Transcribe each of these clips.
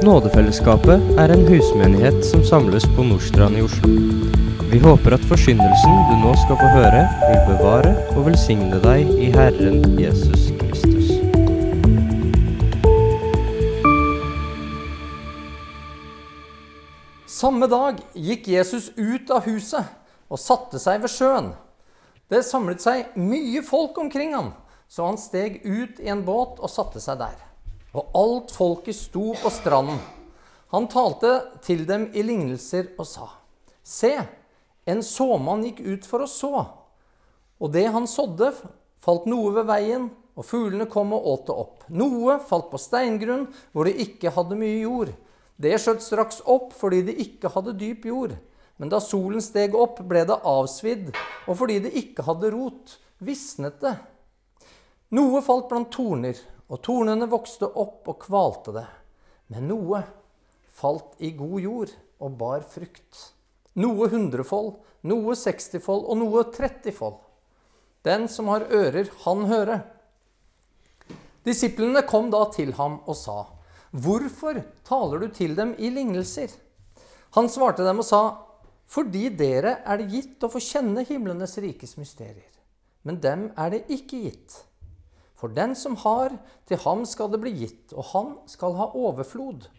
Nådefellesskapet er en husmenighet som samles på Nordstrand i Oslo. Vi håper at forsyndelsen du nå skal få høre, vil bevare og velsigne deg i Herren Jesus Kristus. Samme dag gikk Jesus ut av huset og satte seg ved sjøen. Det samlet seg mye folk omkring ham, så han steg ut i en båt og satte seg der. Og alt folket sto på stranden. Han talte til dem i lignelser og sa.: Se, en såmann gikk ut for å så. Og det han sådde, falt noe ved veien, og fuglene kom og åt det opp. Noe falt på steingrunn hvor det ikke hadde mye jord. Det skjøt straks opp fordi det ikke hadde dyp jord. Men da solen steg opp, ble det avsvidd, og fordi det ikke hadde rot, visnet det. Noe falt blant torner, og tornene vokste opp og kvalte det. Men noe falt i god jord og bar frukt. Noe hundrefold, noe sekstifold og noe trettifold. Den som har ører, han høre. Disiplene kom da til ham og sa, Hvorfor taler du til dem i lignelser? Han svarte dem og sa, Fordi dere er det gitt å få kjenne himlenes rikes mysterier. Men dem er det ikke gitt. For den som har, til ham skal det bli gitt, og han skal ha overflod.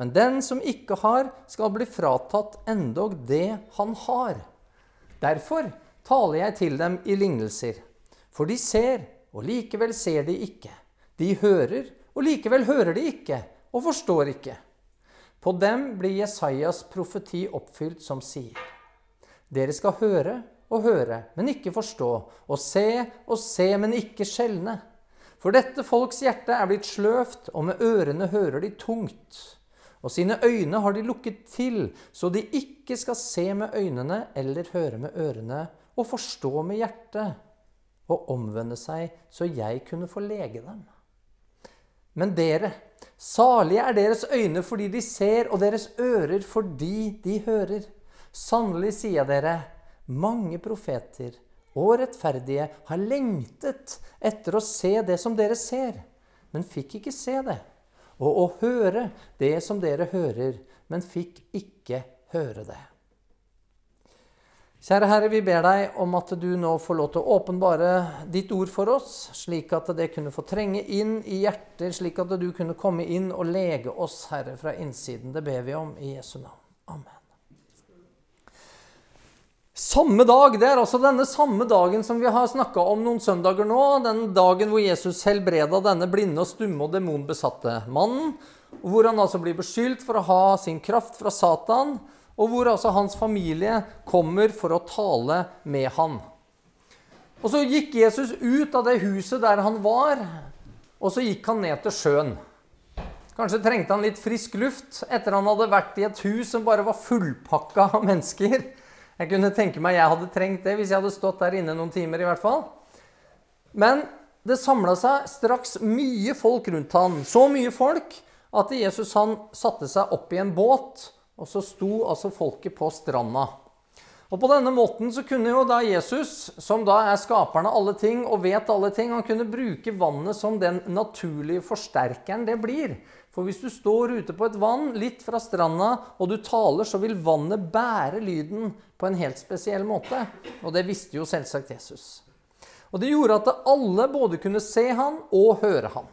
Men den som ikke har, skal bli fratatt endog det han har. Derfor taler jeg til dem i lignelser. For de ser, og likevel ser de ikke. De hører, og likevel hører de ikke, og forstår ikke. På dem blir Jesajas profeti oppfylt som sier. Dere skal høre og høre, men ikke forstå, og se og se, men ikke skjelne. For dette folks hjerte er blitt sløvt, og med ørene hører de tungt. Og sine øyne har de lukket til, så de ikke skal se med øynene eller høre med ørene og forstå med hjertet og omvende seg, så jeg kunne få lege dem. Men dere, salige er deres øyne fordi de ser, og deres ører fordi de hører. Sannelig sier dere, mange profeter og rettferdige har lengtet etter å se det som dere ser, men fikk ikke se det. Og å høre det som dere hører, men fikk ikke høre det. Kjære Herre, vi ber deg om at du nå får lov til å åpenbare ditt ord for oss, slik at det kunne få trenge inn i hjertet, slik at du kunne komme inn og lege oss, Herre, fra innsiden. Det ber vi om i Jesu navn. Amen. Samme dag, Det er altså denne samme dagen som vi har snakka om noen søndager nå. Den dagen hvor Jesus helbreda denne blinde og stumme og demonbesatte mannen. Hvor han altså blir beskyldt for å ha sin kraft fra Satan. Og hvor altså hans familie kommer for å tale med han. Og Så gikk Jesus ut av det huset der han var, og så gikk han ned til sjøen. Kanskje trengte han litt frisk luft etter han hadde vært i et hus som bare var fullpakka av mennesker. Jeg kunne tenke meg jeg hadde trengt det hvis jeg hadde stått der inne noen timer. i hvert fall. Men det samla seg straks mye folk rundt han. Så mye folk at Jesus han satte seg opp i en båt, og så sto altså folket på stranda. Og På denne måten så kunne jo da Jesus, som da er skaperen av alle ting og vet alle ting, han kunne bruke vannet som den naturlige forsterkeren det blir. For hvis du står ute på et vann litt fra stranda, og du taler, så vil vannet bære lyden på en helt spesiell måte. Og det visste jo selvsagt Jesus. Og det gjorde at alle både kunne se han og høre han.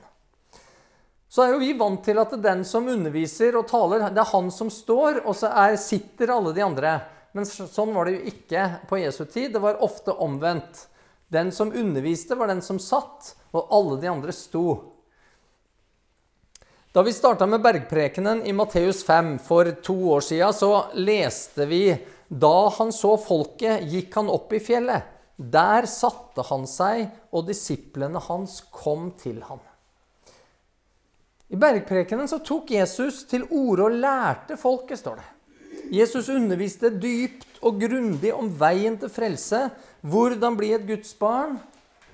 Så er jo vi vant til at den som underviser og taler, det er han som står, og så er, sitter alle de andre. Men sånn var det jo ikke på Jesu tid. Det var ofte omvendt. Den som underviste, var den som satt, og alle de andre sto. Da vi starta med bergprekenen i Matteus 5 for to år sia, så leste vi da han så folket, gikk han opp i fjellet. Der satte han seg, og disiplene hans kom til ham. I bergprekenen så tok Jesus til orde og lærte folket, står det. Jesus underviste dypt og grundig om veien til frelse, hvordan bli et Guds barn,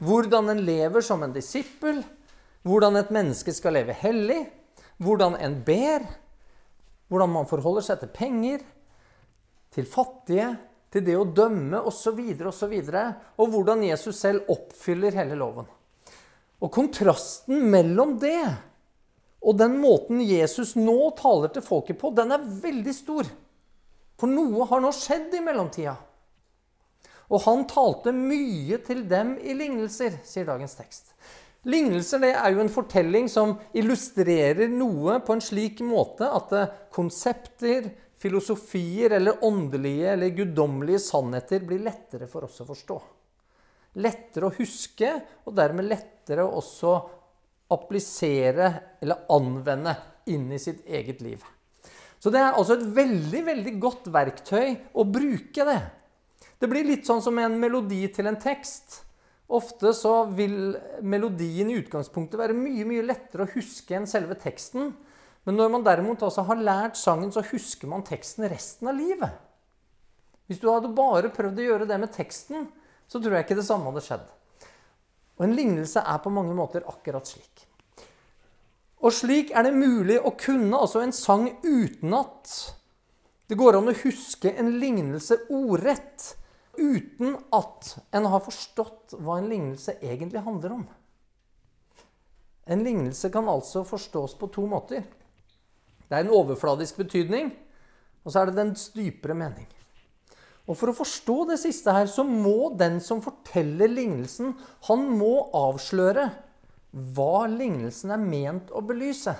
hvordan en lever som en disippel, hvordan et menneske skal leve hellig, hvordan en ber, hvordan man forholder seg til penger, til fattige, til det å dømme osv., osv., og, og hvordan Jesus selv oppfyller hele loven. Og kontrasten mellom det Og den måten Jesus nå taler til folket på, den er veldig stor. For noe har nå skjedd i mellomtida. Og han talte mye til dem i lignelser, sier dagens tekst. Lignelser det er jo en fortelling som illustrerer noe på en slik måte at konsepter, filosofier eller åndelige eller guddommelige sannheter blir lettere for oss å forstå. Lettere å huske, og dermed lettere å også applisere eller anvende inn i sitt eget liv. Så det er altså et veldig, veldig godt verktøy å bruke det. Det blir litt sånn som en melodi til en tekst. Ofte så vil melodien i utgangspunktet være mye mye lettere å huske enn selve teksten. Men når man derimot altså har lært sangen, så husker man teksten resten av livet. Hvis du hadde bare prøvd å gjøre det med teksten, så tror jeg ikke det samme hadde skjedd. Og en lignelse er på mange måter akkurat slik. Og slik er det mulig å kunne altså en sang utenat. Det går an å huske en lignelse ordrett uten at en har forstått hva en lignelse egentlig handler om. En lignelse kan altså forstås på to måter. Det er en overfladisk betydning, og så er det dens dypere mening. Og For å forstå det siste her, så må den som forteller lignelsen, han må avsløre hva lignelsen er ment å belyse.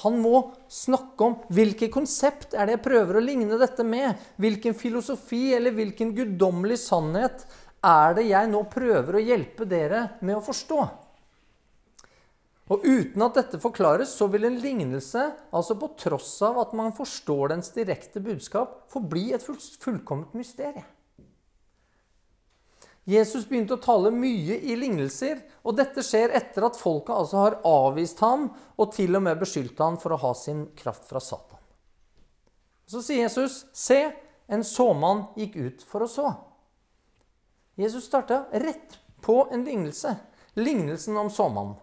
Han må snakke om hvilket konsept er det jeg prøver å ligne dette med. Hvilken filosofi eller hvilken guddommelig sannhet er det jeg nå prøver å hjelpe dere med å forstå. Og Uten at dette forklares, så vil en lignelse, altså på tross av at man forstår dens direkte budskap, forbli et fullkomment mysterium. Jesus begynte å tale mye i lignelser, og dette skjer etter at folket altså har avvist ham og til og med beskyldt ham for å ha sin kraft fra Satan. Så sier Jesus, 'Se, en såmann gikk ut for å så'. Jesus starta rett på en lignelse. Lignelsen om såmannen.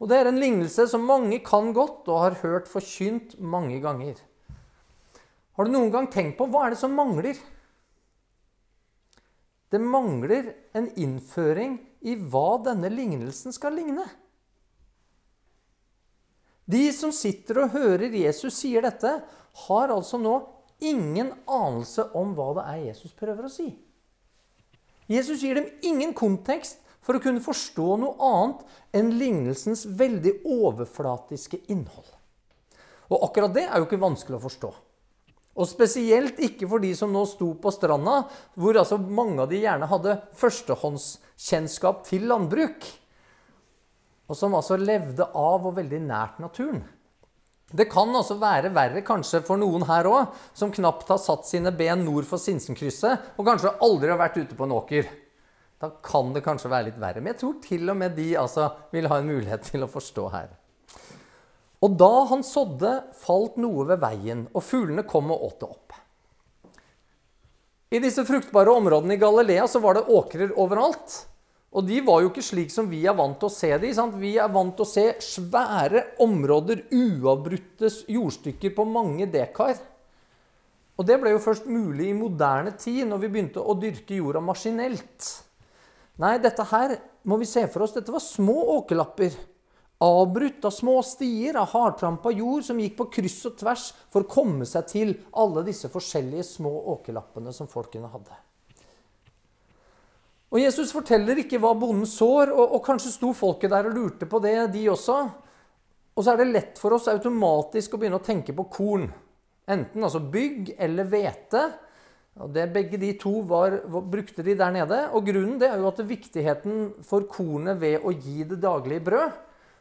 Og Det er en lignelse som mange kan godt og har hørt forkynt mange ganger. Har du noen gang tenkt på hva er det som mangler? Det mangler en innføring i hva denne lignelsen skal ligne. De som sitter og hører Jesus sier dette, har altså nå ingen anelse om hva det er Jesus prøver å si. Jesus gir dem ingen kontekst for å kunne forstå noe annet enn lignelsens veldig overflatiske innhold. Og akkurat det er jo ikke vanskelig å forstå. Og spesielt ikke for de som nå sto på stranda, hvor altså mange av de gjerne hadde førstehåndskjennskap til landbruk. Og som altså levde av og veldig nært naturen. Det kan altså være verre kanskje for noen her òg, som knapt har satt sine ben nord for Sinsenkrysset, og kanskje aldri har vært ute på en åker. Da kan det kanskje være litt verre. Men jeg tror til og med de altså vil ha en mulighet til å forstå her. Og da han sådde, falt noe ved veien, og fuglene kom og åt det opp. I disse fruktbare områdene i Galilea så var det åkrer overalt. Og de var jo ikke slik som vi er vant til å se de. Sant? Vi er vant til å se svære områder, uavbrutte jordstykker på mange dekar. Og det ble jo først mulig i moderne tid, når vi begynte å dyrke jorda maskinelt. Nei, dette her må vi se for oss. Dette var små åkerlapper avbrutt av små stier av hardtrampa jord som gikk på kryss og tvers for å komme seg til alle disse forskjellige små åkerlappene som folkene hadde. Og Jesus forteller ikke hva bonden sår, og, og kanskje sto folket der og lurte på det, de også. Og så er det lett for oss automatisk å begynne å tenke på korn. Enten altså bygg eller hvete. Og det, begge de to var, brukte de der nede. Og grunnen det er jo at viktigheten for kornet ved å gi det daglige brød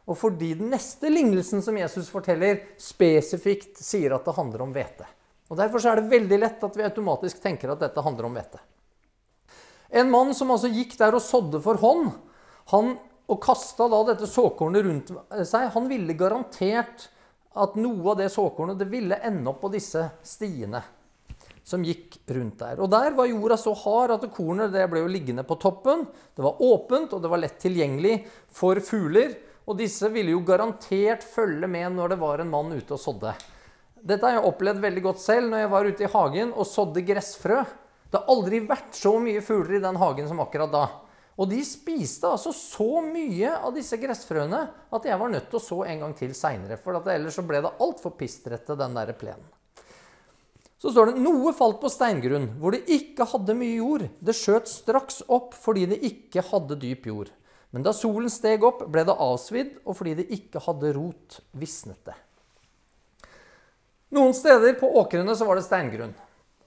og fordi den neste lignelsen som Jesus forteller, spesifikt sier at det handler om hvete. Og Derfor er det veldig lett at vi automatisk tenker at dette handler om hvete. En mann som altså gikk der og sådde for hånd, han, og kasta da dette såkornet rundt seg, han ville garantert at noe av det såkornet det ville ende opp på disse stiene som gikk rundt der. Og Der var jorda så hard at kornet det ble jo liggende på toppen. Det var åpent, og det var lett tilgjengelig for fugler. Og disse ville jo garantert følge med når det var en mann ute og sådde. Dette har jeg opplevd veldig godt selv når jeg var ute i hagen og sådde gressfrø. Det har aldri vært så mye fugler i den hagen som akkurat da. Og de spiste altså så mye av disse gressfrøene at jeg var nødt til å så en gang til seinere. For ellers så ble det altfor pistrete, den der plenen. Så står det noe falt på steingrunn, hvor det ikke hadde mye jord. Det skjøt straks opp fordi det ikke hadde dyp jord. Men da solen steg opp, ble det avsvidd, og fordi det ikke hadde rot, visnet det. Noen steder på åkrene så var det steingrunn.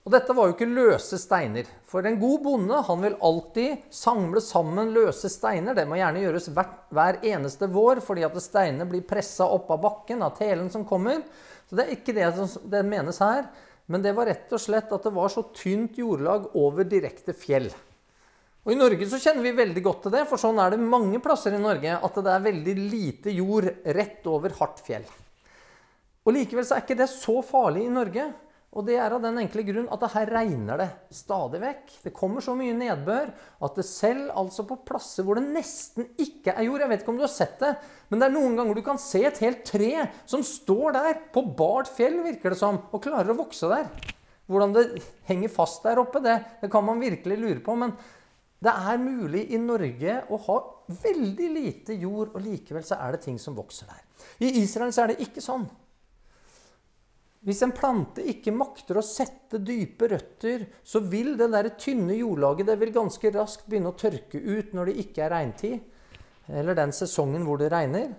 Og dette var jo ikke løse steiner. For en god bonde han vil alltid samle sammen løse steiner. Det må gjerne gjøres hver, hver eneste vår, fordi at steinene blir pressa opp av bakken av telen som kommer. Så det er ikke det som det menes her. Men det var rett og slett at det var så tynt jordlag over direkte fjell. Og I Norge så kjenner vi veldig godt til det, for sånn er det mange plasser i Norge at det er veldig lite jord rett over hardt fjell. Og Likevel så er ikke det så farlig i Norge. Og det er av den enkle grunn at det her regner det stadig vekk. Det kommer så mye nedbør at det selv altså på plasser hvor det nesten ikke er jord Jeg vet ikke om du har sett det, men det er noen ganger du kan se et helt tre som står der på bart fjell, virker det som, og klarer å vokse der. Hvordan det henger fast der oppe, det, det kan man virkelig lure på. Men det er mulig i Norge å ha veldig lite jord, og likevel så er det ting som vokser der. I Israel så er det ikke sånn. Hvis en plante ikke makter å sette dype røtter, så vil det der tynne jordlaget det vil ganske raskt begynne å tørke ut når det ikke er regntid, eller den sesongen hvor det regner.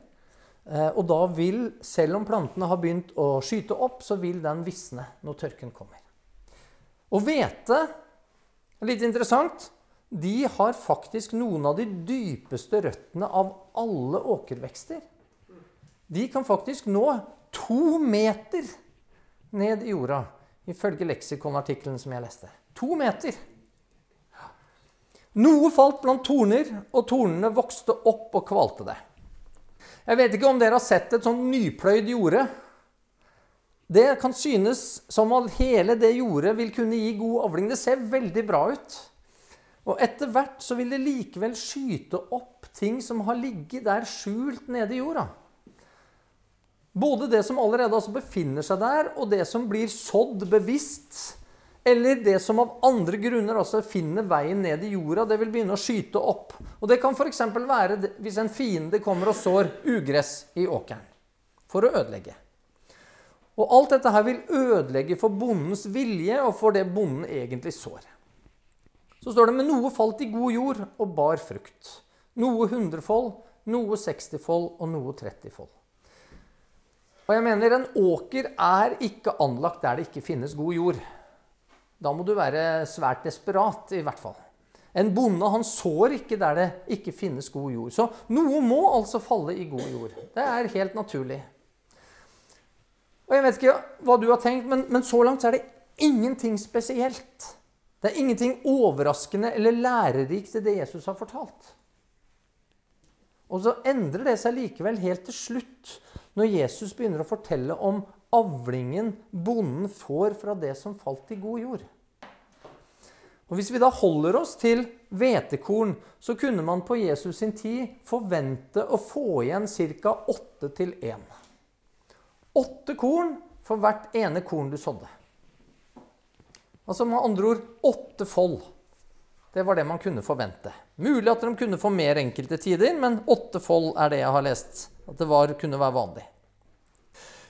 Eh, og da vil, selv om plantene har begynt å skyte opp, så vil den visne når tørken kommer. Og hvete Litt interessant. De har faktisk noen av de dypeste røttene av alle åkervekster. De kan faktisk nå to meter ned i jorda, ifølge leksikonartikkelen som jeg leste. To meter. Noe falt blant torner, og tornene vokste opp og kvalte det. Jeg vet ikke om dere har sett et sånn nypløyd jorde. Det kan synes som at hele det jordet vil kunne gi god avling. Det ser veldig bra ut. Og etter hvert så vil det likevel skyte opp ting som har ligget der skjult nede i jorda. Både det som allerede altså befinner seg der, og det som blir sådd bevisst. Eller det som av andre grunner altså finner veien ned i jorda. Det vil begynne å skyte opp. Og Det kan f.eks. være hvis en fiende kommer og sår ugress i åkeren for å ødelegge. Og alt dette her vil ødelegge for bondens vilje og for det bonden egentlig sår. Så står det med noe falt i god jord og bar frukt. Noe hundrefold, noe sekstifold og noe trettifold. Og jeg mener En åker er ikke anlagt der det ikke finnes god jord. Da må du være svært desperat, i hvert fall. En bonde han sår ikke der det ikke finnes god jord. Så noe må altså falle i god jord. Det er helt naturlig. Og Jeg vet ikke hva du har tenkt, men, men så langt så er det ingenting spesielt. Det er ingenting overraskende eller lærerikt i det Jesus har fortalt. Og så endrer det seg likevel helt til slutt når Jesus begynner å fortelle om avlingen bonden får fra det som falt i god jord. Og Hvis vi da holder oss til hvetekorn, så kunne man på Jesus sin tid forvente å få igjen ca. åtte til én. Åtte korn for hvert ene korn du sådde. Altså med andre ord åtte fold. Det var det man kunne forvente. Mulig at de kunne få mer enkelte tider, men åtte fold er det jeg har lest at det var, kunne være vanlig.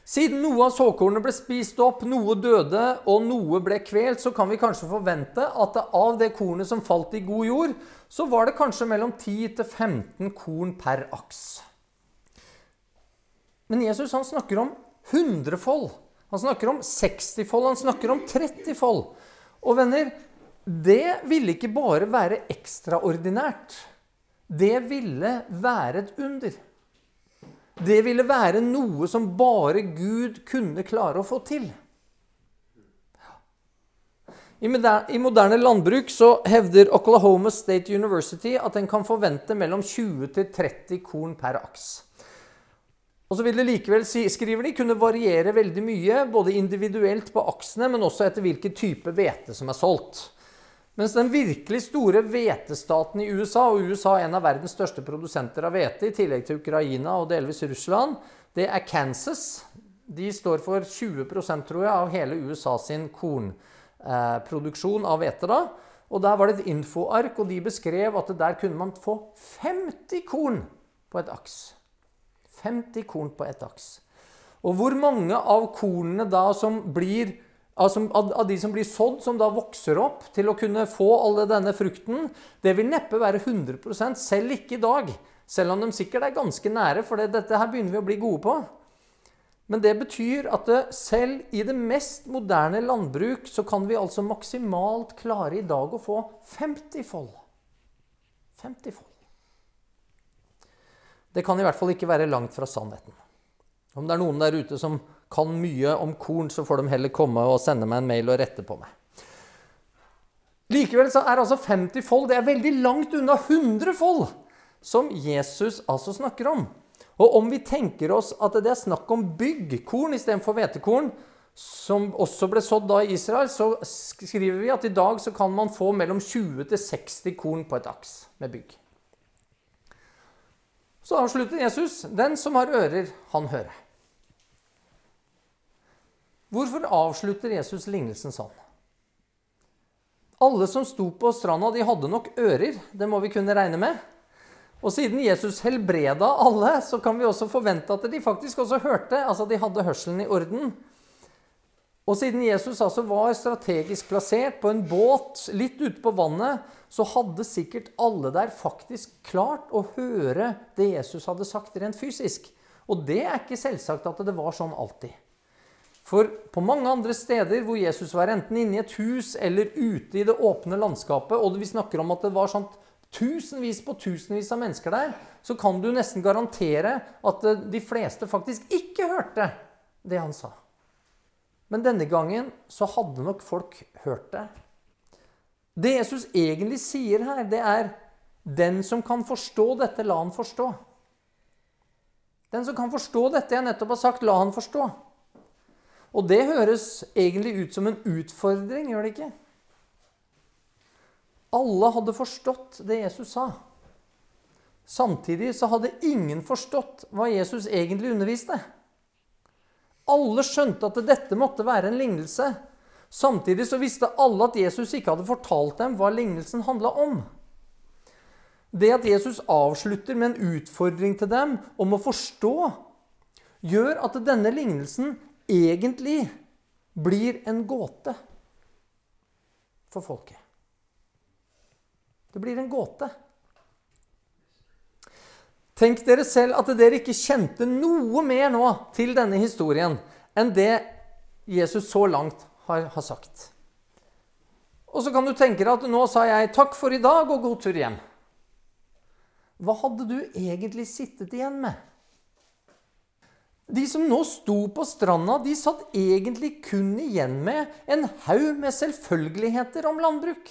Siden noe av såkornet ble spist opp, noe døde og noe ble kvelt, så kan vi kanskje forvente at av det kornet som falt i god jord, så var det kanskje mellom 10 til 15 korn per aks. Men Jesus han snakker om hundrefold. Han snakker om 60 fold, han snakker om 30 fold. Og venner, det ville ikke bare være ekstraordinært. Det ville være et under. Det ville være noe som bare Gud kunne klare å få til. I moderne landbruk så hevder Oklahoma State University at en kan forvente mellom 20 til 30 korn per aks. Og så vil det likevel, skriver de, kunne variere veldig mye, både individuelt på aksene, men også etter hvilken type hvete som er solgt. Mens den virkelig store hvetestaten i USA, og USA er en av verdens største produsenter av hvete, i tillegg til Ukraina og delvis Russland, det er Kansas. De står for 20% tror jeg, av hele USA sin kornproduksjon av hvete. da. Og Der var det et infoark, og de beskrev at der kunne man få 50 korn på et aks. 50 korn på ett aks. Og hvor mange av kornene da som blir av de som blir sådd, som da vokser opp til å kunne få alle denne frukten, det vil neppe være 100 selv ikke i dag. Selv om de sikkert er ganske nære, for dette her begynner vi å bli gode på. Men det betyr at selv i det mest moderne landbruk så kan vi altså maksimalt klare i dag å få 50 fold. 50 fold. Det kan i hvert fall ikke være langt fra sannheten. Om det er noen der ute som kan mye om korn, så får de heller komme og sende meg en mail og rette på meg. Likevel så er altså 50 fold det er veldig langt unna 100 fold, som Jesus altså snakker om. Og om vi tenker oss at det er snakk om byggkorn istedenfor hvetekorn, som også ble sådd da i Israel, så skriver vi at i dag så kan man få mellom 20 til 60 korn på et aks med bygg. Så avslutter Jesus. Den som har ører, han hører. Hvorfor avslutter Jesus lignelsen sånn? Alle som sto på stranda, de hadde nok ører. Det må vi kunne regne med. Og siden Jesus helbreda alle, så kan vi også forvente at de faktisk også hørte. Altså de hadde hørselen i orden. Og siden Jesus altså var strategisk plassert på en båt litt ute på vannet, så hadde sikkert alle der faktisk klart å høre det Jesus hadde sagt rent fysisk. Og det er ikke selvsagt at det var sånn alltid. For på mange andre steder hvor Jesus var enten inne i et hus eller ute i det åpne landskapet, og vi snakker om at det var sånt tusenvis på tusenvis av mennesker der, så kan du nesten garantere at de fleste faktisk ikke hørte det han sa. Men denne gangen så hadde nok folk hørt det. Det Jesus egentlig sier her, det er 'Den som kan forstå dette, la han forstå'. Den som kan forstå dette jeg nettopp har sagt, la han forstå. Og det høres egentlig ut som en utfordring, gjør det ikke? Alle hadde forstått det Jesus sa. Samtidig så hadde ingen forstått hva Jesus egentlig underviste. Alle skjønte at dette måtte være en lignelse. Samtidig så visste alle at Jesus ikke hadde fortalt dem hva lignelsen handla om. Det at Jesus avslutter med en utfordring til dem om å forstå, gjør at denne lignelsen egentlig blir en gåte for folket. Det blir en gåte. Tenk dere selv at dere ikke kjente noe mer nå til denne historien enn det Jesus så langt har, har sagt. Og så kan du tenke deg at nå sa jeg 'takk for i dag og god tur hjem'. Hva hadde du egentlig sittet igjen med? De som nå sto på stranda, de satt egentlig kun igjen med en haug med selvfølgeligheter om landbruk.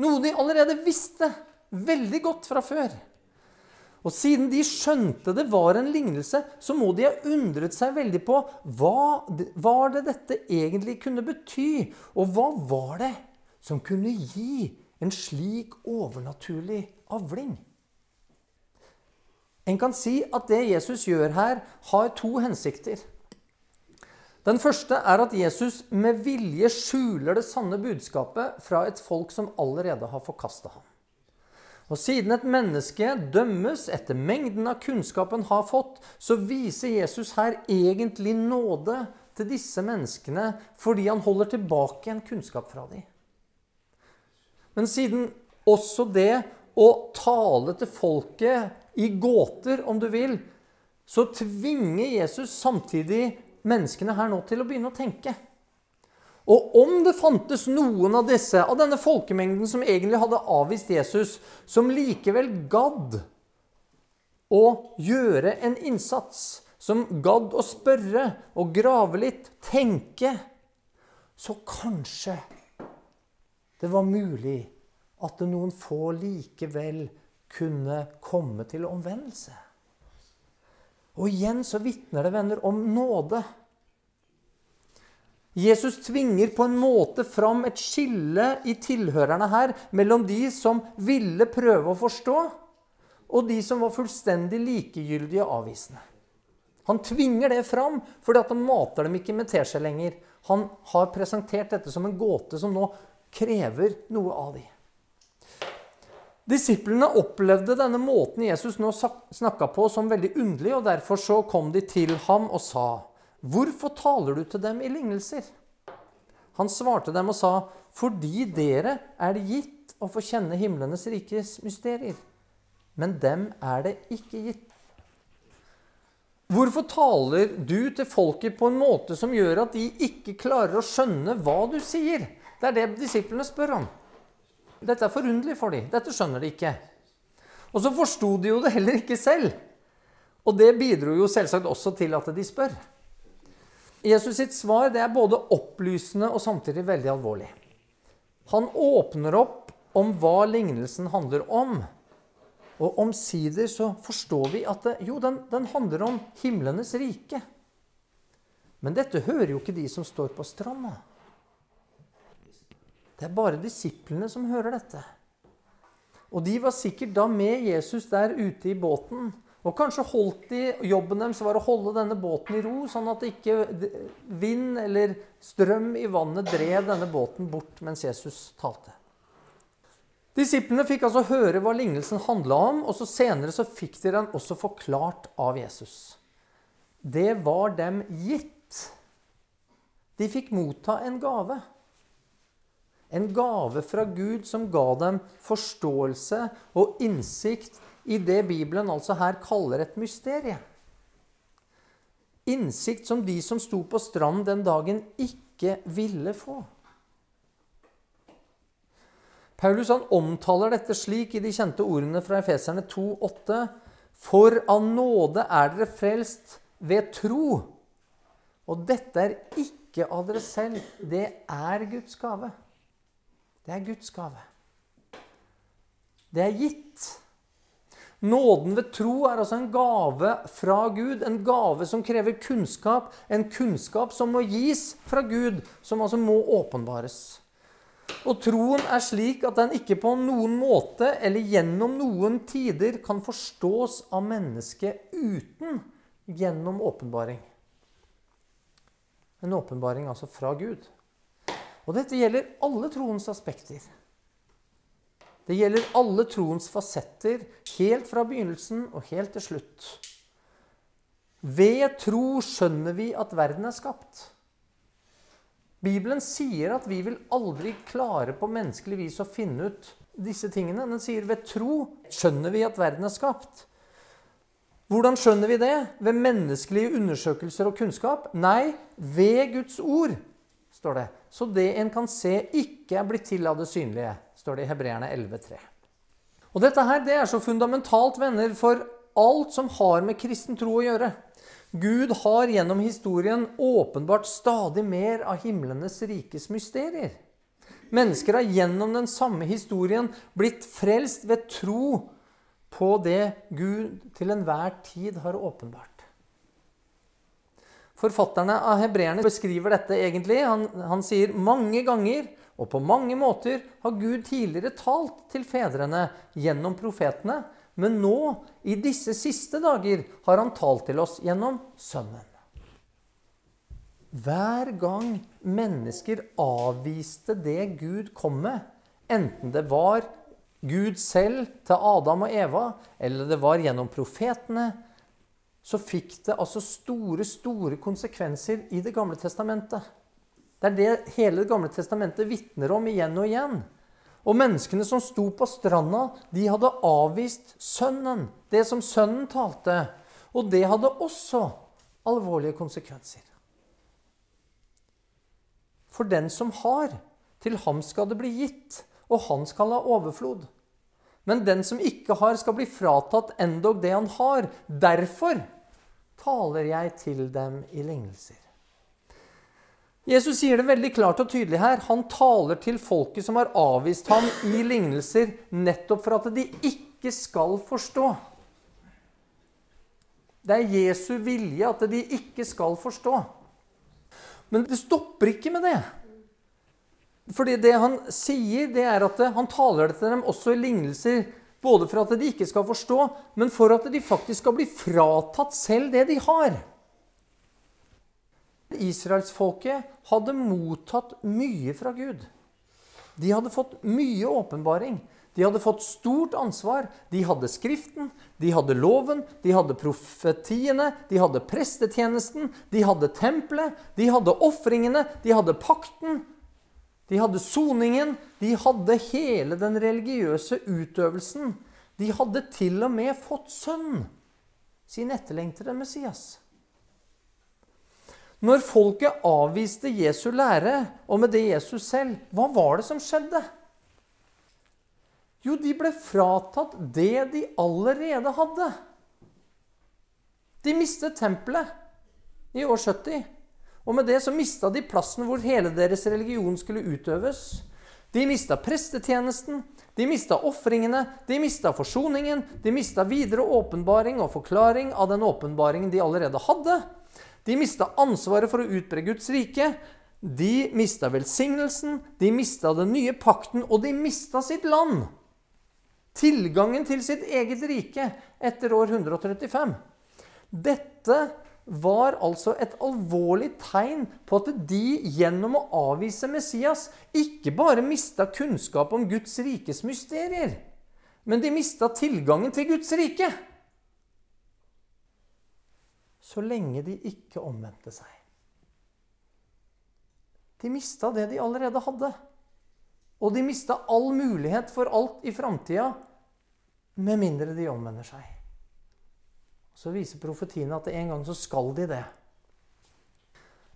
Noe de allerede visste veldig godt fra før. Og siden de skjønte det var en lignelse, så må de ha undret seg veldig på hva var det dette egentlig kunne bety, og hva var det som kunne gi en slik overnaturlig avling? En kan si at det Jesus gjør her, har to hensikter. Den første er at Jesus med vilje skjuler det sanne budskapet fra et folk som allerede har forkasta ham. Og Siden et menneske dømmes etter mengden av kunnskapen har fått, så viser Jesus her egentlig nåde til disse menneskene fordi han holder tilbake en kunnskap fra dem. Men siden også det å tale til folket i gåter, om du vil, så tvinger Jesus samtidig menneskene her nå til å begynne å tenke. Og om det fantes noen av disse, av denne folkemengden som egentlig hadde avvist Jesus, som likevel gadd å gjøre en innsats, som gadd å spørre og grave litt, tenke, så kanskje det var mulig at noen få likevel kunne komme til omvendelse. Og igjen så vitner det, venner, om nåde. Jesus tvinger på en måte fram et skille i tilhørerne her mellom de som ville prøve å forstå, og de som var fullstendig likegyldige og avvisende. Han tvinger det fram fordi han mater dem ikke med teskje lenger. Han har presentert dette som en gåte som nå krever noe av dem. Disiplene opplevde denne måten Jesus nå snakka på, som veldig underlig, og derfor så kom de til ham og sa, 'Hvorfor taler du til dem i lignelser?' Han svarte dem og sa, 'Fordi dere er det gitt å få kjenne himlenes rikes mysterier.' Men dem er det ikke gitt. Hvorfor taler du til folket på en måte som gjør at de ikke klarer å skjønne hva du sier? Det er det disiplene spør om. Dette er forunderlig for dem. Dette skjønner de ikke. Og så forsto de jo det heller ikke selv. Og det bidro jo selvsagt også til at de spør. Jesus sitt svar det er både opplysende og samtidig veldig alvorlig. Han åpner opp om hva lignelsen handler om. Og omsider så forstår vi at det, jo, den, den handler om himlenes rike. Men dette hører jo ikke de som står på stranda. Det er bare disiplene som hører dette. Og de var sikkert da med Jesus der ute i båten. Og kanskje holdt de, jobben deres var å holde denne båten i ro, sånn at ikke vind eller strøm i vannet drev denne båten bort mens Jesus talte. Disiplene fikk altså høre hva lignelsen handla om, og så senere så fikk de den også forklart av Jesus. Det var dem gitt. De fikk motta en gave. En gave fra Gud som ga dem forståelse og innsikt i det Bibelen altså her kaller et mysterie. Innsikt som de som sto på stranden den dagen, ikke ville få. Paulus han omtaler dette slik i de kjente ordene fra Efeserne 2,8.: For av nåde er dere frelst ved tro. Og dette er ikke av dere selv. Det er Guds gave. Det er Guds gave. Det er gitt. Nåden ved tro er altså en gave fra Gud, en gave som krever kunnskap. En kunnskap som må gis fra Gud, som altså må åpenbares. Og troen er slik at den ikke på noen måte eller gjennom noen tider kan forstås av mennesket uten gjennom åpenbaring. En åpenbaring altså fra Gud. Og dette gjelder alle troens aspekter. Det gjelder alle troens fasetter, helt fra begynnelsen og helt til slutt. Ved tro skjønner vi at verden er skapt. Bibelen sier at vi vil aldri klare på menneskelig vis å finne ut disse tingene. Den sier ved tro skjønner vi at verden er skapt. Hvordan skjønner vi det? Ved menneskelige undersøkelser og kunnskap? Nei, ved Guds ord, står det. Så det en kan se, ikke er blitt til av det synlige, står det i Hebreerne 11,3. Og dette her, det er så fundamentalt, venner, for alt som har med kristen tro å gjøre. Gud har gjennom historien åpenbart stadig mer av himlenes rikes mysterier. Mennesker har gjennom den samme historien blitt frelst ved tro på det Gud til enhver tid har åpenbart. Forfatterne av hebreerne beskriver dette egentlig. Han, han sier mange ganger og på mange måter har Gud tidligere talt til fedrene gjennom profetene men nå, i disse siste dager, har han talt til oss gjennom Sønnen. Hver gang mennesker avviste det Gud kom med, enten det var Gud selv til Adam og Eva, eller det var gjennom profetene, så fikk det altså store, store konsekvenser i Det gamle testamentet. Det er det hele Det gamle testamentet vitner om igjen og igjen. Og menneskene som sto på stranda, de hadde avvist Sønnen, det som Sønnen talte. Og det hadde også alvorlige konsekvenser. For den som har, til ham skal det bli gitt, og han skal ha overflod. Men den som ikke har, skal bli fratatt endog det han har. Derfor taler jeg til dem i lignelser. Jesus sier det veldig klart og tydelig her. Han taler til folket som har avvist ham i lignelser, nettopp for at de ikke skal forstå. Det er Jesu vilje at de ikke skal forstå. Men det stopper ikke med det. Fordi det han sier, det er at han taler det til dem også i lignelser. Både for at de ikke skal forstå, men for at de faktisk skal bli fratatt selv det de har. Israelsfolket hadde mottatt mye fra Gud. De hadde fått mye åpenbaring. De hadde fått stort ansvar. De hadde Skriften, de hadde loven, de hadde profetiene, de hadde prestetjenesten, de hadde tempelet, de hadde ofringene, de hadde pakten. De hadde soningen, de hadde hele den religiøse utøvelsen. De hadde til og med fått sønn, sin etterlengtede Messias. Når folket avviste Jesu lære, og med det Jesus selv, hva var det som skjedde? Jo, de ble fratatt det de allerede hadde. De mistet tempelet i år 70. Og med det så mista de plassen hvor hele deres religion skulle utøves. De mista prestetjenesten, de mista ofringene, de mista forsoningen, de mista videre åpenbaring og forklaring av den åpenbaringen de allerede hadde. De mista ansvaret for å utbre Guds rike. De mista velsignelsen, de mista den nye pakten, og de mista sitt land. Tilgangen til sitt eget rike etter år 135. Dette var altså et alvorlig tegn på at de gjennom å avvise Messias ikke bare mista kunnskap om Guds rikes mysterier, men de mista tilgangen til Guds rike så lenge de ikke omvendte seg. De mista det de allerede hadde. Og de mista all mulighet for alt i framtida med mindre de omvender seg. Så viser profetiene at en gang så skal de det.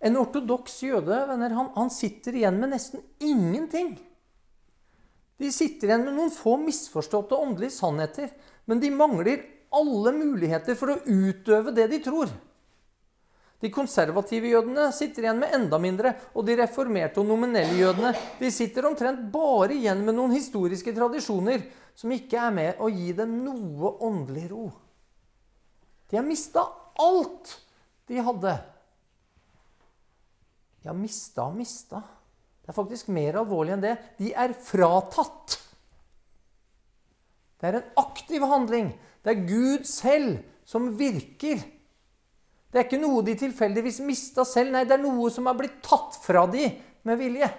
En ortodoks jøde venner, han, han sitter igjen med nesten ingenting. De sitter igjen med noen få misforståtte åndelige sannheter, men de mangler alle muligheter for å utøve det de tror. De konservative jødene sitter igjen med enda mindre, og de reformerte og nominelle jødene de sitter omtrent bare igjen med noen historiske tradisjoner som ikke er med å gi dem noe åndelig ro. De har mista alt de hadde. De har mista og mista. Det er faktisk mer alvorlig enn det. De er fratatt. Det er en aktiv handling. Det er Gud selv som virker. Det er ikke noe de tilfeldigvis mista selv. Nei, det er noe som har blitt tatt fra de med vilje.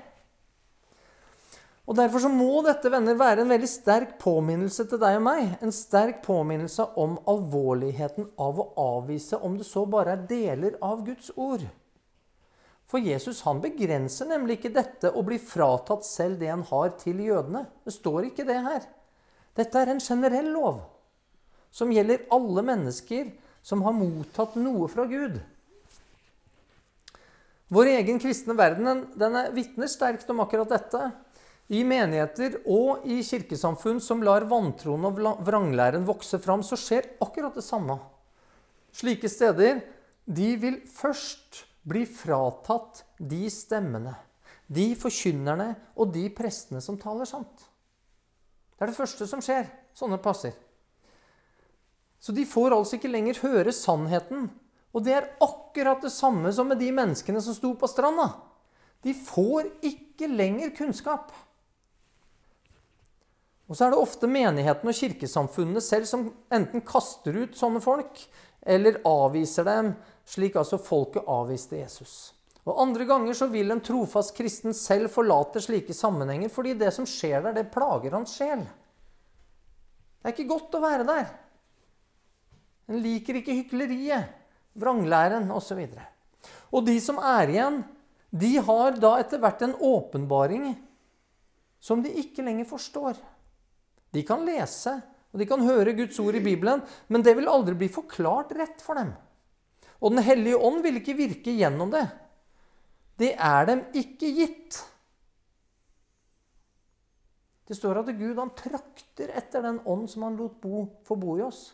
Og Derfor så må dette venner, være en veldig sterk påminnelse til deg og meg. En sterk påminnelse om alvorligheten av å avvise om det så bare er deler av Guds ord. For Jesus han begrenser nemlig ikke dette å bli fratatt selv det han har, til jødene. Det står ikke det her. Dette er en generell lov som gjelder alle mennesker som har mottatt noe fra Gud. Vår egen kristne verden den vitner sterkt om akkurat dette. I menigheter og i kirkesamfunn som lar vantroen og vranglæren vokse fram, så skjer akkurat det samme. Slike steder de vil først bli fratatt de stemmene, de forkynnerne og de prestene som taler sant. Det er det første som skjer. Sånne passer. Så de får altså ikke lenger høre sannheten. Og det er akkurat det samme som med de menneskene som sto på stranda. De får ikke lenger kunnskap. Og så er det ofte menigheten og kirkesamfunnene selv som enten kaster ut sånne folk, eller avviser dem, slik altså folket avviste Jesus. Og Andre ganger så vil en trofast kristen selv forlate slike sammenhenger fordi det som skjer der, det plager hans sjel. Det er ikke godt å være der. En liker ikke hykleriet, vranglæren osv. Og, og de som er igjen, de har da etter hvert en åpenbaring som de ikke lenger forstår. De kan lese, og de kan høre Guds ord i Bibelen, men det vil aldri bli forklart rett for dem. Og Den hellige ånd vil ikke virke gjennom det. Det er dem ikke gitt. Det står at Gud han trakter etter den ånd som han lot bo, få bo i oss.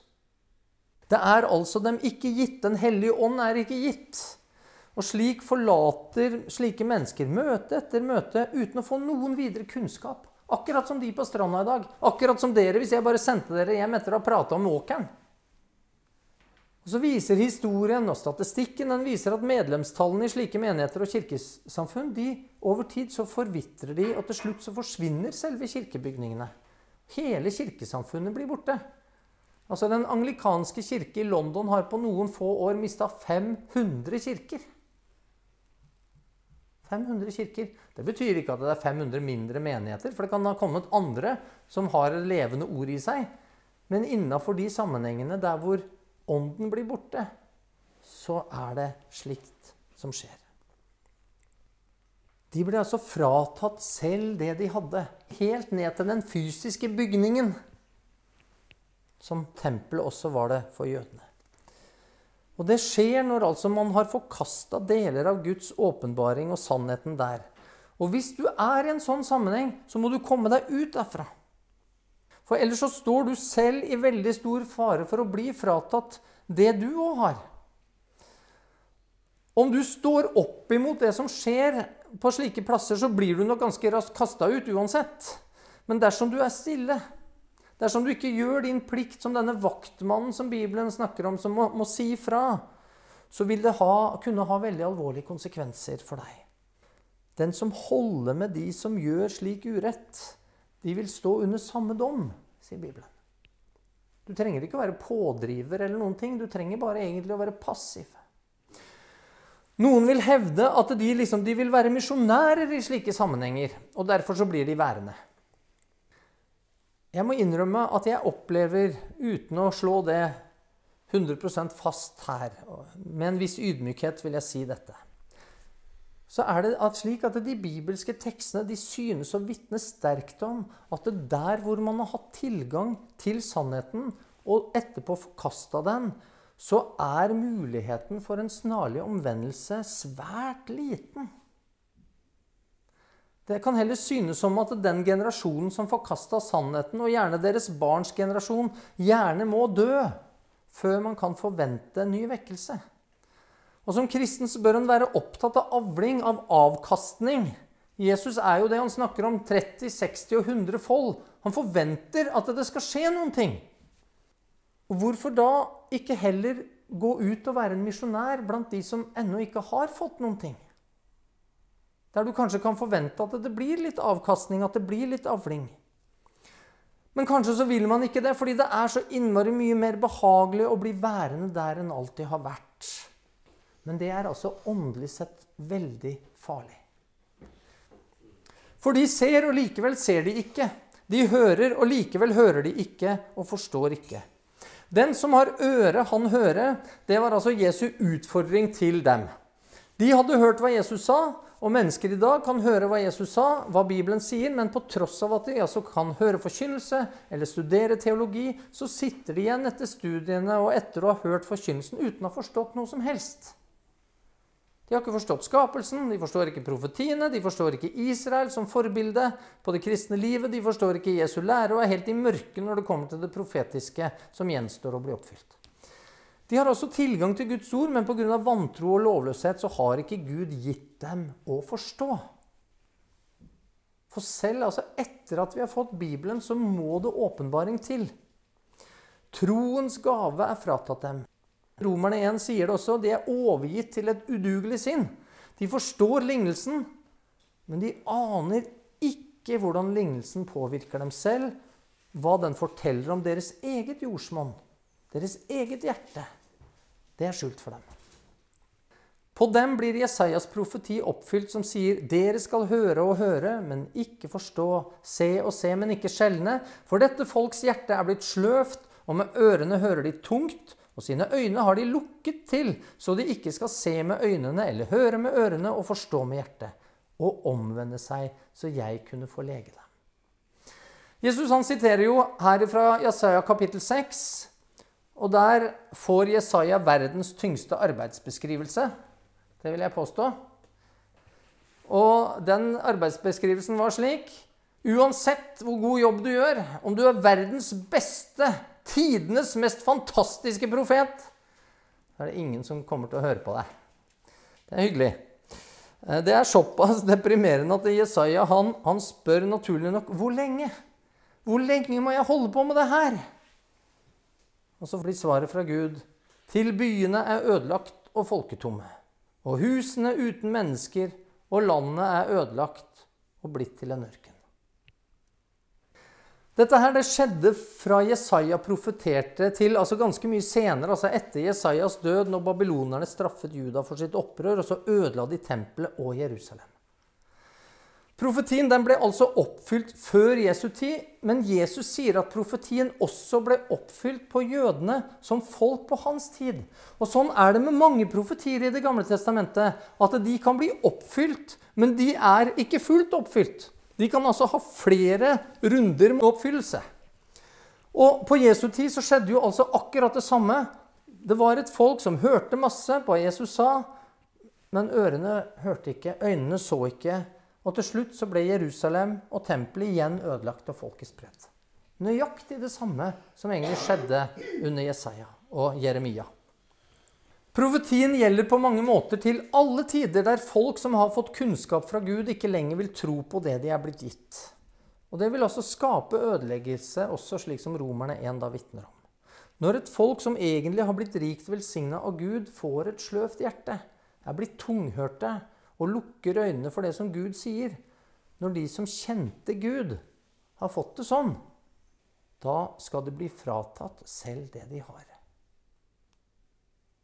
Det er altså dem ikke gitt. Den hellige ånd er ikke gitt. Og slik forlater slike mennesker møte etter møte uten å få noen videre kunnskap. Akkurat som de på stranda i dag. Akkurat som dere hvis jeg bare sendte dere hjem etter å ha prata om åkeren. Og Så viser historien og statistikken den viser at medlemstallene i slike menigheter og kirkesamfunn de over tid så forvitrer de, og til slutt så forsvinner selve kirkebygningene. Hele kirkesamfunnet blir borte. Altså Den anglikanske kirke i London har på noen få år mista 500 kirker. 500 kirker. Det betyr ikke at det er 500 mindre menigheter, for det kan ha kommet andre som har et levende ord i seg. Men innafor de sammenhengene der hvor ånden blir borte, så er det slikt som skjer. De ble altså fratatt selv det de hadde, helt ned til den fysiske bygningen, som tempelet også var det for jødene. Og det skjer når altså man har forkasta deler av Guds åpenbaring og sannheten der. Og hvis du er i en sånn sammenheng, så må du komme deg ut derfra. For ellers så står du selv i veldig stor fare for å bli fratatt det du òg har. Om du står opp imot det som skjer på slike plasser, så blir du nok ganske raskt kasta ut uansett. Men dersom du er stille, dersom du ikke gjør din plikt som denne vaktmannen som Bibelen snakker om, som må, må si fra, så vil det ha, kunne ha veldig alvorlige konsekvenser for deg. Den som holder med de som gjør slik urett, de vil stå under samme dom, sier Bibelen. Du trenger ikke å være pådriver eller noen ting. Du trenger bare egentlig å være passiv. Noen vil hevde at de, liksom, de vil være misjonærer i slike sammenhenger, og derfor så blir de værende. Jeg må innrømme at jeg opplever, uten å slå det 100% fast her, med en viss ydmykhet vil jeg si dette, så er det at slik at de bibelske tekstene de synes å vitne sterkt om at det der hvor man har hatt tilgang til sannheten, og etterpå forkasta den, så er muligheten for en snarlig omvendelse svært liten. Det kan heller synes som at den generasjonen som forkasta sannheten, og gjerne deres barns generasjon, gjerne må dø før man kan forvente en ny vekkelse. Og Som kristen så bør en være opptatt av avling, av avkastning. Jesus er jo det han snakker om 30, 60 og 100 fold. Han forventer at det skal skje noen ting. Og Hvorfor da ikke heller gå ut og være en misjonær blant de som ennå ikke har fått noen ting? Der du kanskje kan forvente at det blir litt avkastning, at det blir litt avling. Men kanskje så vil man ikke det, fordi det er så innmari mye mer behagelig å bli værende der en alltid har vært. Men det er altså åndelig sett veldig farlig. For de ser, og likevel ser de ikke. De hører, og likevel hører de ikke og forstår ikke. Den som har øre, han hører. Det var altså Jesu utfordring til dem. De hadde hørt hva Jesus sa, og mennesker i dag kan høre hva Jesus sa, hva Bibelen sier, men på tross av at de altså kan høre forkynnelse eller studere teologi, så sitter de igjen etter studiene og etter å ha hørt forkynnelsen uten å ha forstått noe som helst. De har ikke forstått skapelsen, de forstår ikke profetiene, de forstår ikke Israel som forbilde på det kristne livet, de forstår ikke Jesu lære og er helt i mørket når det kommer til det profetiske som gjenstår å bli oppfylt. De har også tilgang til Guds ord, men pga. vantro og lovløshet så har ikke Gud gitt dem å forstå. For selv altså etter at vi har fått Bibelen, så må det åpenbaring til. Troens gave er fratatt dem. Romerne 1 sier det også. De er overgitt til et udugelig sinn. De forstår lignelsen, men de aner ikke hvordan lignelsen påvirker dem selv, hva den forteller om deres eget jordsmonn, deres eget hjerte. Det er skjult for dem. På dem blir Jesajas profeti oppfylt, som sier:" Dere skal høre og høre, men ikke forstå. Se og se, men ikke skjelne. For dette folks hjerte er blitt sløvt, og med ørene hører de tungt, og sine øyne har de lukket til, så de ikke skal se med øynene eller høre med ørene og forstå med hjertet, og omvende seg, så jeg kunne få lege dem. Jesus han siterer jo her fra Jesaja kapittel 6, og der får Jesaja verdens tyngste arbeidsbeskrivelse. Det vil jeg påstå. Og den arbeidsbeskrivelsen var slik Uansett hvor god jobb du gjør, om du er verdens beste tidenes mest fantastiske profet, så er det ingen som kommer til å høre på deg. Det er hyggelig. Eh, det er såpass deprimerende at Jesaja han, han spør naturlig nok hvor lenge. Hvor lenge må jeg holde på med det her? Og så blir svaret fra Gud til byene er ødelagt og folketomme, og husene uten mennesker, og landet er ødelagt og blitt til en ørken. Dette her, det skjedde fra Jesaja profeterte til altså ganske mye senere, altså etter Jesajas død, når babylonerne straffet Juda for sitt opprør, og så ødela de tempelet og Jerusalem. Profetien den ble altså oppfylt før Jesu tid, men Jesus sier at profetien også ble oppfylt på jødene som folk på hans tid. Og Sånn er det med mange profetier i Det gamle testamentet. At de kan bli oppfylt, men de er ikke fullt oppfylt. De kan altså ha flere runder med oppfyllelse. Og På Jesu tid så skjedde jo altså akkurat det samme. Det var et folk som hørte masse på hva Jesus sa, men ørene hørte ikke, øynene så ikke. Og til slutt så ble Jerusalem og tempelet igjen ødelagt og folket spredt. Nøyaktig det samme som egentlig skjedde under Jesaja og Jeremia. Profetien gjelder på mange måter til alle tider der folk som har fått kunnskap fra Gud, ikke lenger vil tro på det de er blitt gitt. Og Det vil også skape ødeleggelse, også slik som romerne en da vitner om. Når et folk som egentlig har blitt rikt velsigna av Gud, får et sløvt hjerte, er blitt tunghørte og lukker øynene for det som Gud sier, når de som kjente Gud, har fått det sånn, da skal de bli fratatt selv det de har.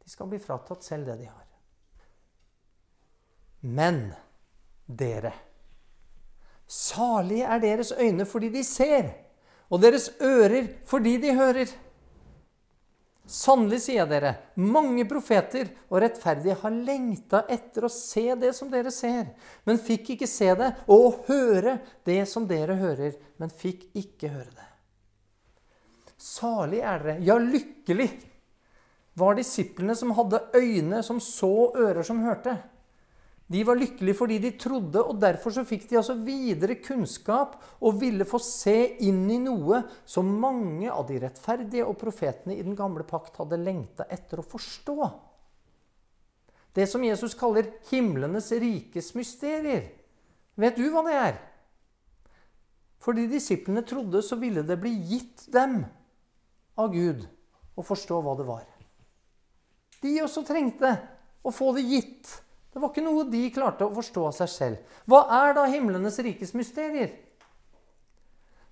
De skal bli fratatt selv det de har. Men dere Salige er deres øyne fordi de ser, og deres ører fordi de hører. Sannelig, sier jeg dere, mange profeter og rettferdige har lengta etter å se det som dere ser, men fikk ikke se det, og høre det som dere hører, men fikk ikke høre det. Salig er dere, ja, lykkelig var disiplene som hadde øyne som så, ører som hørte. De var lykkelige fordi de trodde, og derfor så fikk de altså videre kunnskap og ville få se inn i noe som mange av de rettferdige og profetene i den gamle pakt hadde lengta etter å forstå. Det som Jesus kaller himlenes rikes mysterier. Vet du hva det er? Fordi disiplene trodde, så ville det bli gitt dem av Gud å forstå hva det var. De også trengte å få det gitt. Det var ikke noe de klarte å forstå av seg selv. Hva er da himlenes rikes mysterier?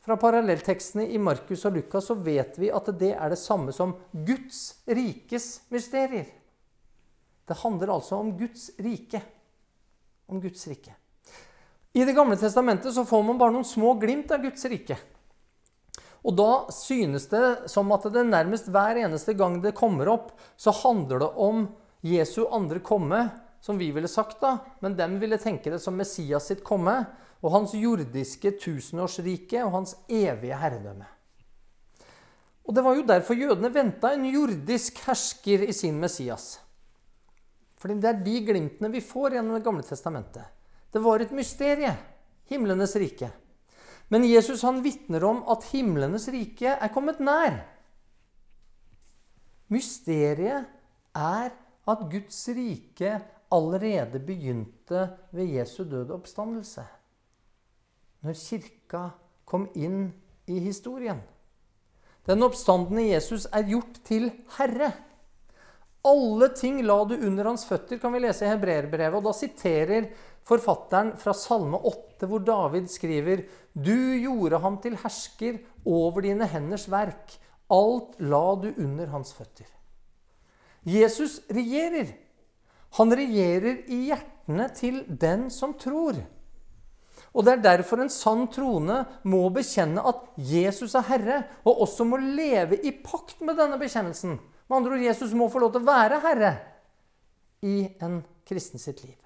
Fra parallelltekstene i Markus og Lukas så vet vi at det er det samme som Guds rikes mysterier. Det handler altså om Guds rike. Om Guds rike. I Det gamle testamentet så får man bare noen små glimt av Guds rike. Og da synes det som at det nærmest hver eneste gang det kommer opp, så handler det om Jesu andre komme som vi ville sagt, da, men dem ville tenke det som Messias sitt komme og hans jordiske tusenårsrike og hans evige herredømme. Og Det var jo derfor jødene venta en jordisk hersker i sin Messias. Fordi det er de glimtene vi får gjennom Det gamle testamentet. Det var et mysterie, himlenes rike. Men Jesus han vitner om at himlenes rike er kommet nær. Mysteriet er at Guds rike allerede begynte ved Jesu døde oppstandelse. Når kirka kom inn i historien. Den oppstandende Jesus er gjort til herre. Alle ting la du under hans føtter, kan vi lese i Hebreerbrevet. Og da siterer forfatteren fra Salme 8, hvor David skriver Du gjorde ham til hersker over dine henders verk. Alt la du under hans føtter. Jesus regjerer. Han regjerer i hjertene til den som tror. Og Det er derfor en sann troende må bekjenne at Jesus er Herre, og også må leve i pakt med denne bekjennelsen. Med andre ord, Jesus må få lov til å være Herre i en kristen sitt liv.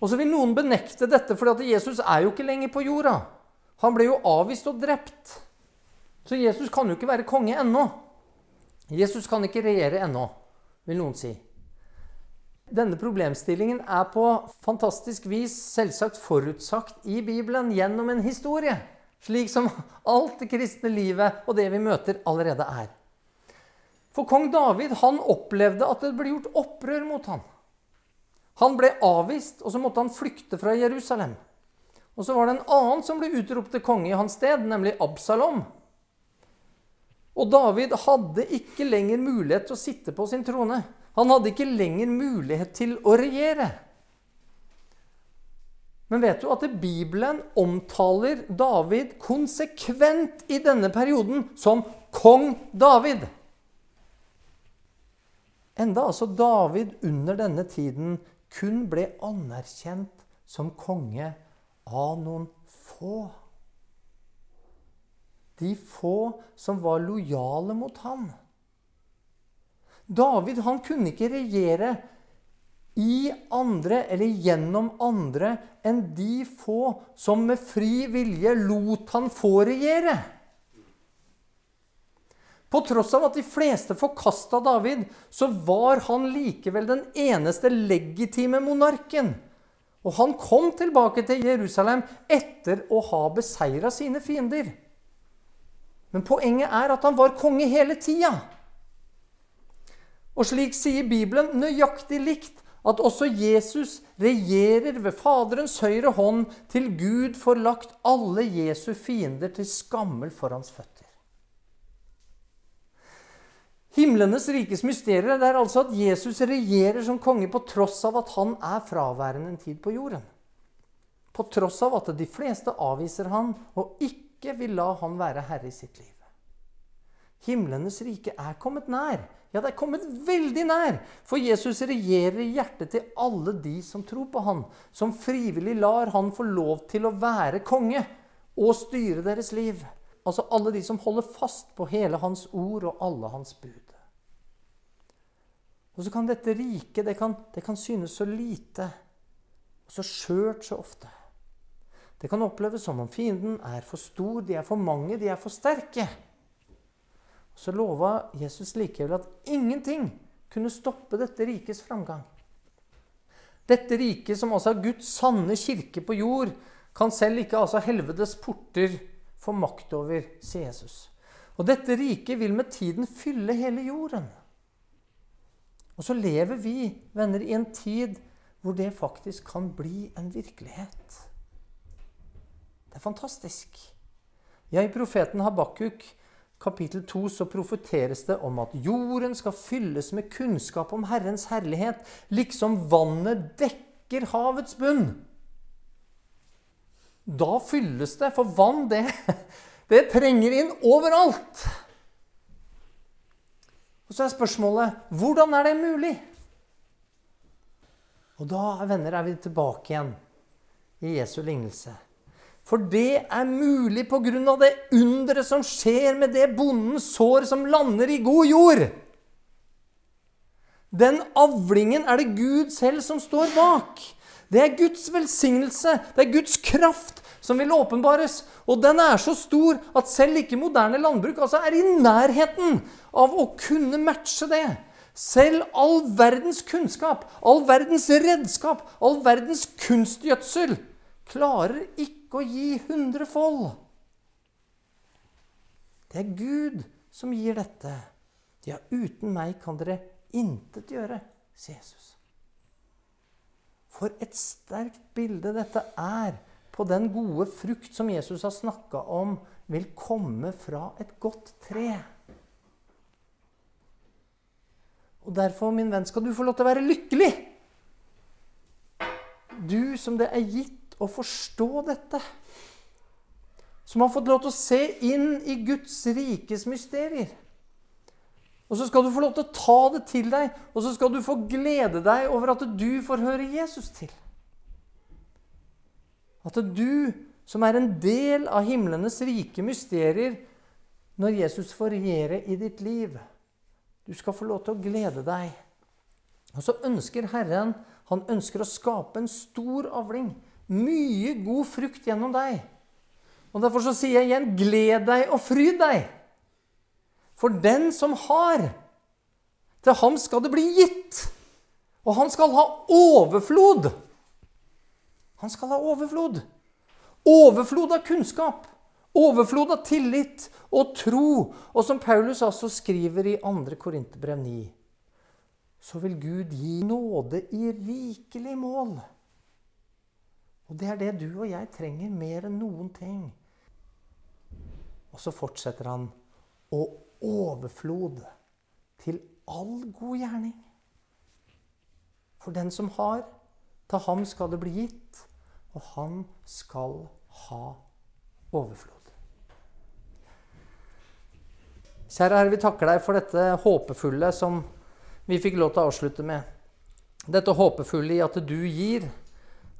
Og så vil noen benekte dette, for Jesus er jo ikke lenger på jorda. Han ble jo avvist og drept. Så Jesus kan jo ikke være konge ennå. Jesus kan ikke regjere ennå, vil noen si. Denne problemstillingen er på fantastisk vis selvsagt forutsagt i Bibelen gjennom en historie. Slik som alt det kristne livet og det vi møter, allerede er. For kong David han opplevde at det ble gjort opprør mot ham. Han ble avvist, og så måtte han flykte fra Jerusalem. Og så var det en annen som ble utropt til konge i hans sted, nemlig Absalom. Og David hadde ikke lenger mulighet til å sitte på sin trone. Han hadde ikke lenger mulighet til å regjere. Men vet du at Bibelen omtaler David konsekvent i denne perioden som kong David? Enda altså David under denne tiden kun ble anerkjent som konge av noen få. De få som var lojale mot ham. David han kunne ikke regjere i andre eller gjennom andre enn de få som med fri vilje lot han få regjere. På tross av at de fleste forkasta David, så var han likevel den eneste legitime monarken. Og han kom tilbake til Jerusalem etter å ha beseira sine fiender. Men poenget er at han var konge hele tida. Og slik sier Bibelen nøyaktig likt at også Jesus regjerer ved Faderens høyre hånd til Gud får lagt alle Jesu fiender til skammel for hans føtter. Himlenes rikes mysterier er altså at Jesus regjerer som konge på tross av at han er fraværende en tid på jorden. På tross av at de fleste avviser han og ikke vil la han være herre i sitt liv. Himlenes rike er kommet nær. Ja, det er kommet veldig nær. For Jesus regjerer i hjertet til alle de som tror på han, som frivillig lar han få lov til å være konge og styre deres liv. Altså alle de som holder fast på hele hans ord og alle hans bud. Og så kan dette riket det det kan synes så lite og så skjørt så ofte. Det kan oppleves som om fienden er for stor, de er for mange, de er for sterke. Så lova Jesus likevel at ingenting kunne stoppe dette rikets framgang. Dette riket, som altså er Guds sanne kirke på jord, kan selv ikke altså helvetes porter få makt over, sier Jesus. Og dette riket vil med tiden fylle hele jorden. Og så lever vi, venner, i en tid hvor det faktisk kan bli en virkelighet. Det er fantastisk. I profeten Habakuk kapittel 2 så profeteres det om at jorden skal fylles med kunnskap om Herrens herlighet, liksom vannet dekker havets bunn. Da fylles det, for vann, det, det trenger inn overalt. Og så er spørsmålet hvordan er det mulig? Og da, venner, er vi tilbake igjen i Jesu lignelse. For det er mulig pga. det underet som skjer med det bondens sår som lander i god jord. Den avlingen er det Gud selv som står bak. Det er Guds velsignelse, det er Guds kraft som vil åpenbares. Og den er så stor at selv ikke moderne landbruk altså er i nærheten av å kunne matche det. Selv all verdens kunnskap, all verdens redskap, all verdens kunstgjødsel klarer ikke å gi hundrefold. Det er Gud som gir dette. Ja, uten meg kan dere intet gjøre, sier Jesus. For et sterkt bilde dette er på den gode frukt som Jesus har snakka om vil komme fra et godt tre. Og Derfor, min venn, skal du få lov til å være lykkelig. Du som det er gitt å forstå dette. Som har fått lov til å se inn i Guds rikes mysterier. Og så skal du få lov til å ta det til deg, og så skal du få glede deg over at du får høre Jesus til. At du, som er en del av himlenes rike mysterier, når Jesus får regjere i ditt liv, du skal få lov til å glede deg. Og så ønsker Herren han ønsker å skape en stor avling mye god frukt gjennom deg. Og Derfor så sier jeg igjen gled deg og fryd deg. For den som har, til ham skal det bli gitt. Og han skal ha overflod. Han skal ha overflod. Overflod av kunnskap. Overflod av tillit og tro. Og som Paulus altså skriver i 2. Korinterbrev 9, så vil Gud gi nåde i rikelig mål og det er det du og jeg trenger mer enn noen ting. Og så fortsetter han og overflod til all god gjerning. For den som har, til ham skal det bli gitt, og han skal ha overflod. Kjære Herre, vi takker deg for dette håpefulle som vi fikk lov til å avslutte med. Dette håpefulle i at du gir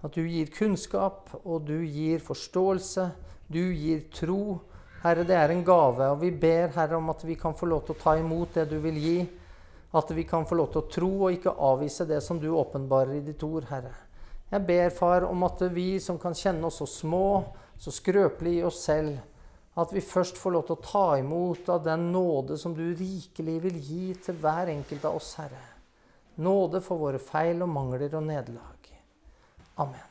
At du gir kunnskap, og du gir forståelse. Du gir tro. Herre, det er en gave, og vi ber, Herre, om at vi kan få lov til å ta imot det du vil gi. At vi kan få lov til å tro og ikke avvise det som du åpenbarer i ditt ord, Herre. Jeg ber, Far, om at vi som kan kjenne oss så små, så skrøpelige i oss selv, at vi først får lov til å ta imot av den nåde som du rikelig vil gi til hver enkelt av oss, Herre. Nåde for våre feil og mangler og nederlag. Amen.